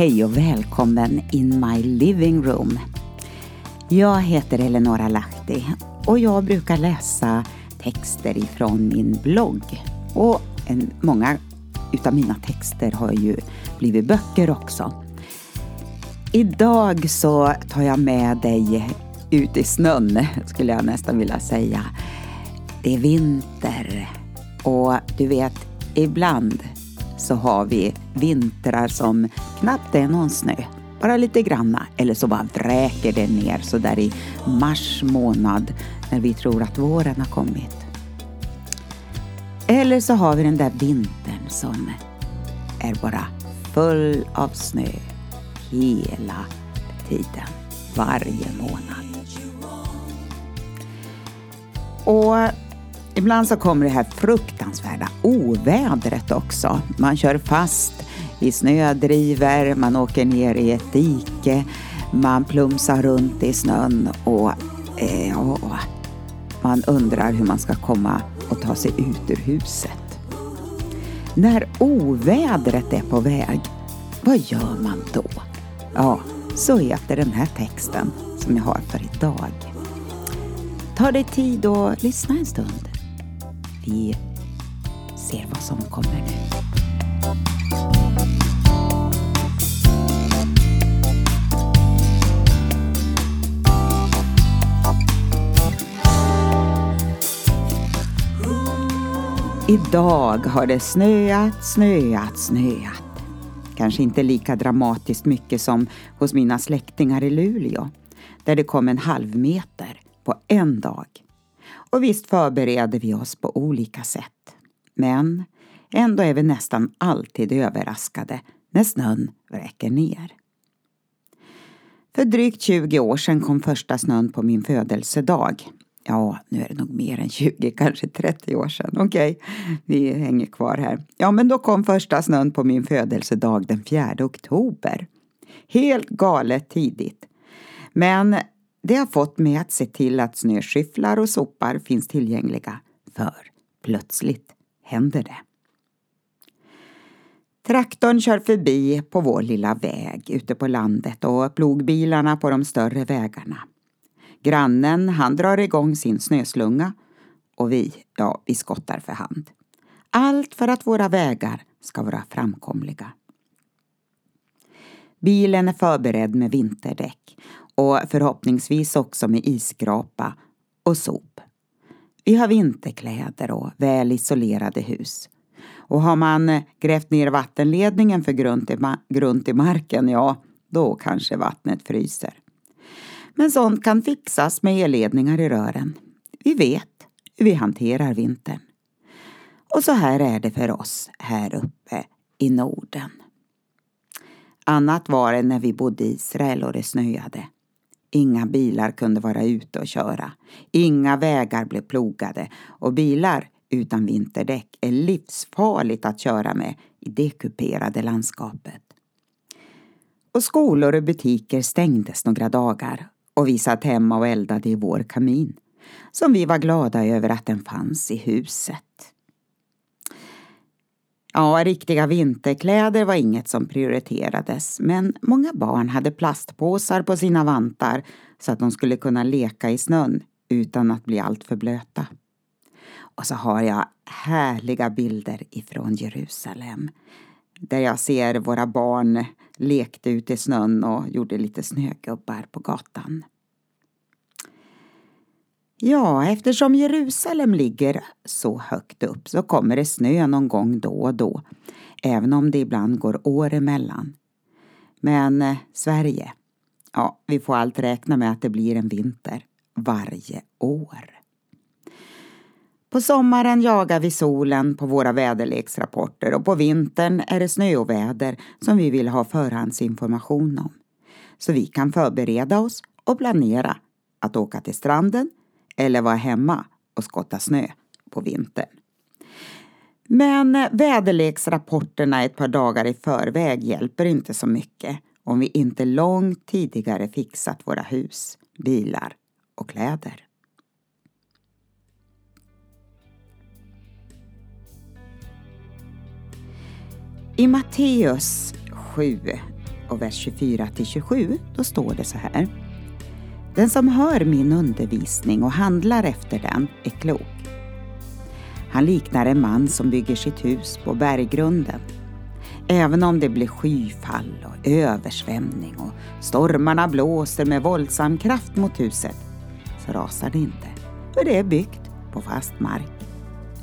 Hej och välkommen in my living room. Jag heter Eleonora Lahti och jag brukar läsa texter ifrån min blogg. Och en, många utav mina texter har ju blivit böcker också. Idag så tar jag med dig ut i snön, skulle jag nästan vilja säga. Det är vinter och du vet, ibland så har vi vintrar som knappt är någon snö. Bara lite granna. Eller så bara vräker det ner så där i mars månad när vi tror att våren har kommit. Eller så har vi den där vintern som är bara full av snö hela tiden, varje månad. Och ibland så kommer det här fruktansvärda ovädret också. Man kör fast i snödriver, man åker ner i ett dike, man plumsar runt i snön och, eh, man undrar hur man ska komma och ta sig ut ur huset. När ovädret är på väg, vad gör man då? Ja, så heter den här texten som jag har för idag. Ta dig tid och lyssna en stund. Vi ser vad som kommer nu. Idag har det snöat, snöat, snöat. Kanske inte lika dramatiskt mycket som hos mina släktingar i Luleå, där det kom en halv meter på en dag. Och visst förbereder vi oss på olika sätt. Men ändå är vi nästan alltid överraskade när snön vräker ner. För drygt 20 år sedan kom första snön på min födelsedag Ja, nu är det nog mer än 20, kanske 30 år sedan. Okej, okay, vi hänger kvar här. Ja, men då kom första snön på min födelsedag den 4 oktober. Helt galet tidigt. Men det har fått mig att se till att snöskyfflar och sopar finns tillgängliga. För plötsligt händer det. Traktorn kör förbi på vår lilla väg ute på landet och plogbilarna på de större vägarna. Grannen, han drar igång sin snöslunga och vi, ja, vi skottar för hand. Allt för att våra vägar ska vara framkomliga. Bilen är förberedd med vinterdäck och förhoppningsvis också med isskrapa och sop. Vi har vinterkläder och väl isolerade hus. Och har man eh, grävt ner vattenledningen för grunt i, marken, ja, då kanske vattnet fryser. Men sånt kan fixas med elledningar i rören. Vi vet hur vi hanterar vintern. Och så här är det för oss här uppe i Norden. Annat var det när vi bodde i Israel och det snöade. Inga bilar kunde vara ute och köra. Inga vägar blev plogade och bilar utan vinterdäck är livsfarligt att köra med i det kuperade landskapet. Och skolor och butiker stängdes några dagar och vi satt hemma och eldade i vår kamin som vi var glada över att den fanns i huset. Ja, riktiga vinterkläder var inget som prioriterades men många barn hade plastpåsar på sina vantar så att de skulle kunna leka i snön utan att bli alltför blöta. Och så har jag härliga bilder ifrån Jerusalem där jag ser våra barn lekte ute i snön och gjorde lite snögubbar på gatan. Ja, eftersom Jerusalem ligger så högt upp så kommer det snö någon gång då och då, även om det ibland går år emellan. Men eh, Sverige, ja, vi får allt räkna med att det blir en vinter varje år. På sommaren jagar vi solen på våra väderleksrapporter och på vintern är det snöoväder som vi vill ha förhandsinformation om. Så vi kan förbereda oss och planera att åka till stranden eller vara hemma och skotta snö på vintern. Men väderleksrapporterna ett par dagar i förväg hjälper inte så mycket om vi inte långt tidigare fixat våra hus, bilar och kläder. I Matteus 7 och vers 24 till 27, då står det så här. Den som hör min undervisning och handlar efter den är klok. Han liknar en man som bygger sitt hus på berggrunden. Även om det blir skyfall och översvämning och stormarna blåser med våldsam kraft mot huset så rasar det inte, för det är byggt på fast mark.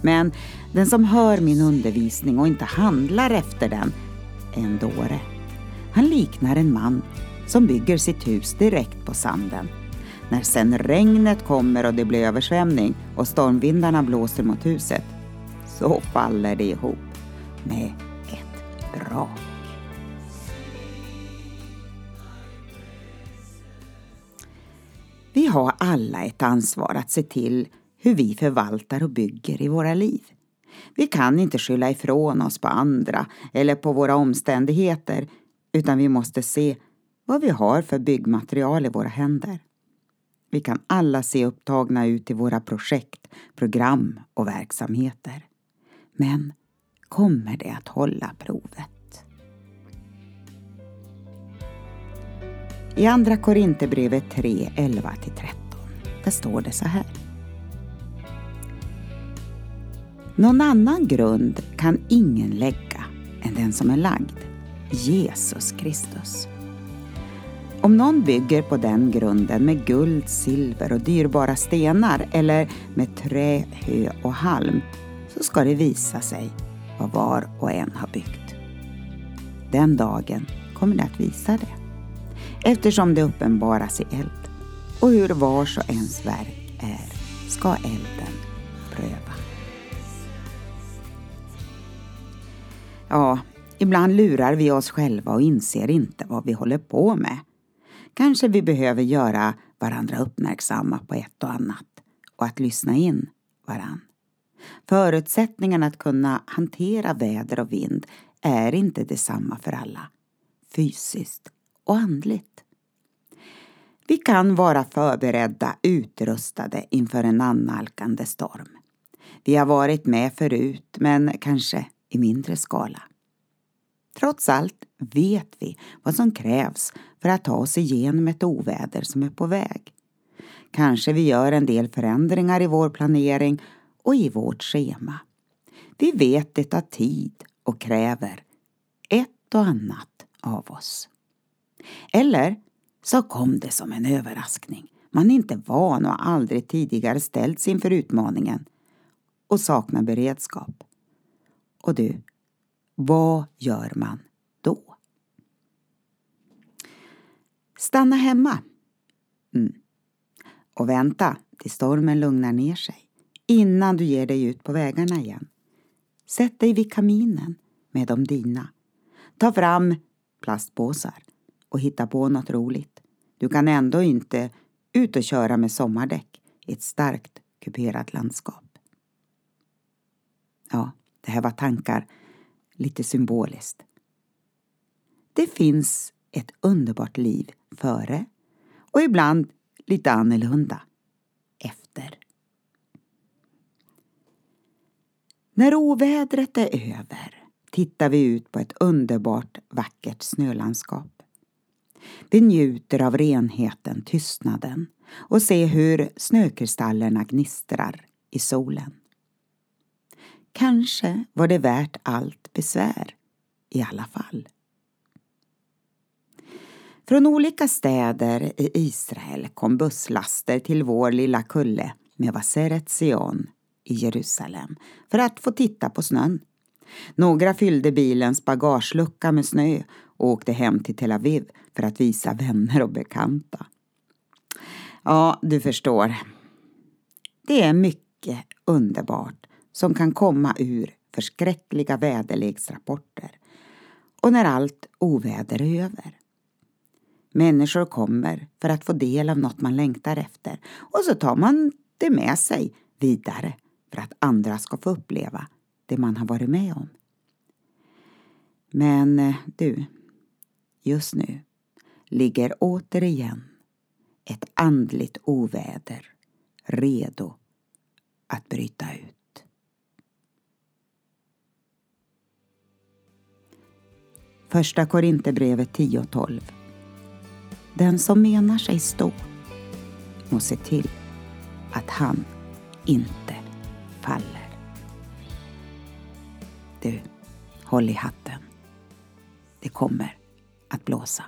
Men den som hör min undervisning och inte handlar efter den är en dåre. Han liknar en man som bygger sitt hus direkt på sanden. När sen regnet kommer och det blir översvämning och stormvindarna blåser mot huset så faller det ihop med ett brak. Vi har alla ett ansvar att se till hur vi förvaltar och bygger i våra liv. Vi kan inte skylla ifrån oss på andra eller på våra omständigheter utan vi måste se vad vi har för byggmaterial i våra händer. Vi kan alla se upptagna ut i våra projekt, program och verksamheter. Men kommer det att hålla provet? I Andra Korinthierbrevet 3, 11-13 där står det så här. Någon annan grund kan ingen lägga än den som är lagd, Jesus Kristus. Om någon bygger på den grunden med guld, silver och dyrbara stenar eller med trä, hö och halm så ska det visa sig vad var och en har byggt. Den dagen kommer det att visa det eftersom det uppenbaras i eld och hur vars och ens verk är ska elden pröva. Ja, ibland lurar vi oss själva och inser inte vad vi håller på med. Kanske vi behöver göra varandra uppmärksamma på ett och annat och att lyssna in varann. Förutsättningarna att kunna hantera väder och vind är inte detsamma för alla, fysiskt och andligt. Vi kan vara förberedda, utrustade inför en annalkande storm. Vi har varit med förut, men kanske i mindre skala. Trots allt vet vi vad som krävs för att ta oss igenom ett oväder som är på väg. Kanske vi gör en del förändringar i vår planering och i vårt schema. Vi vet det tar tid och kräver ett och annat av oss. Eller så kom det som en överraskning. Man är inte van och har aldrig tidigare ställts inför utmaningen och saknar beredskap. Och du, vad gör man då? Stanna hemma. Mm. Och vänta tills stormen lugnar ner sig innan du ger dig ut på vägarna igen. Sätt dig vid kaminen med de dina. Ta fram plastpåsar och hitta på något roligt. Du kan ändå inte ut och köra med sommardäck i ett starkt kuperat landskap. Ja, det här var tankar lite symboliskt. Det finns ett underbart liv före och ibland lite annorlunda efter. När ovädret är över tittar vi ut på ett underbart vackert snölandskap. Vi njuter av renheten, tystnaden och ser hur snökristallerna gnistrar i solen. Kanske var det värt allt besvär i alla fall. Från olika städer i Israel kom busslaster till vår lilla kulle med Vaseret Sion i Jerusalem för att få titta på snön. Några fyllde bilens bagagelucka med snö och åkte hem till Tel Aviv för att visa vänner och bekanta. Ja, du förstår. Det är mycket underbart som kan komma ur förskräckliga väderleksrapporter och när allt oväder är över. Människor kommer för att få del av något man längtar efter och så tar man det med sig vidare för att andra ska få uppleva det man har varit med om. Men du, just nu ligger återigen ett andligt oväder redo att bryta ut. Första Korinthierbrevet 10.12. Den som menar sig stå må se till att han inte faller. Du, håll i hatten. Det kommer att blåsa.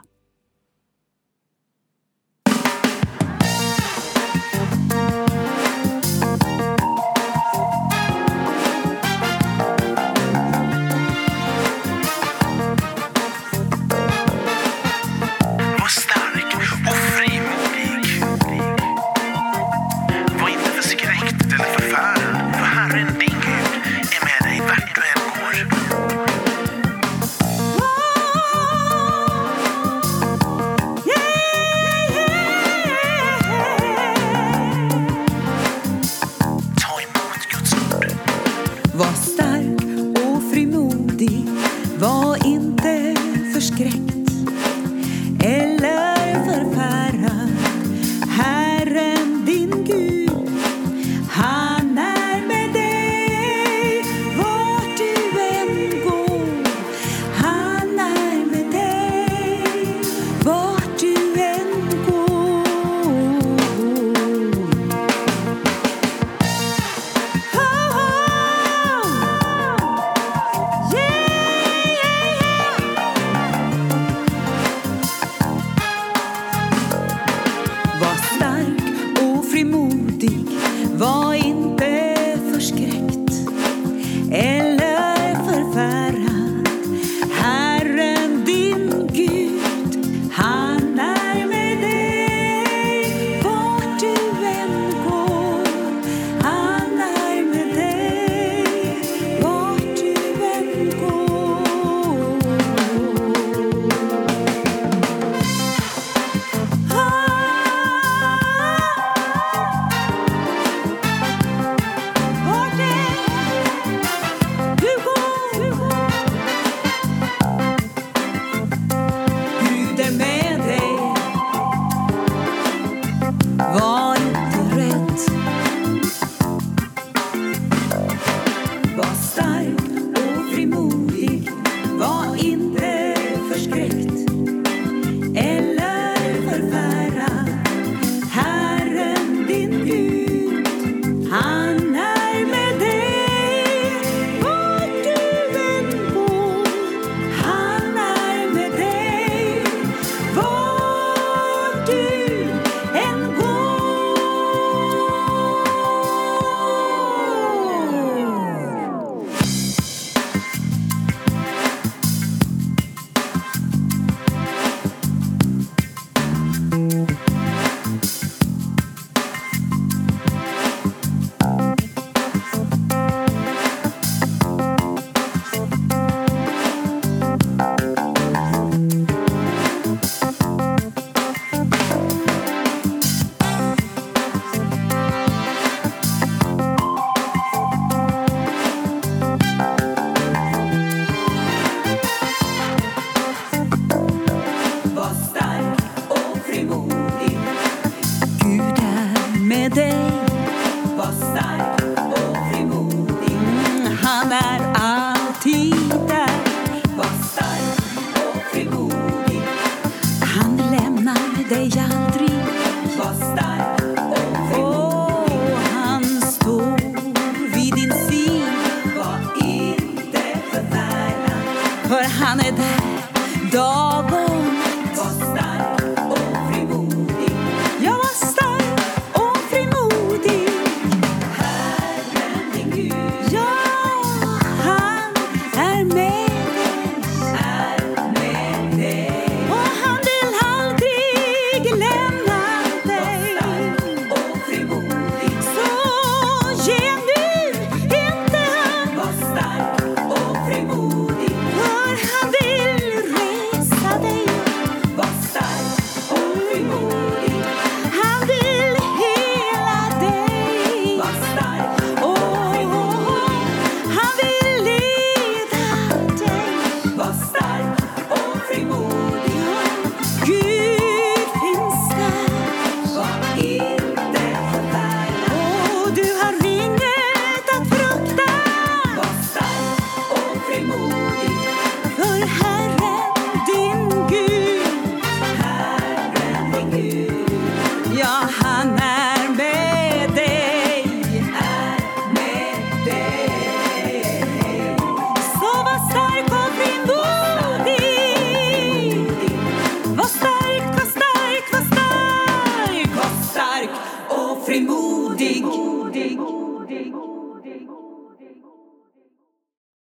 смерть. Прагане додому. The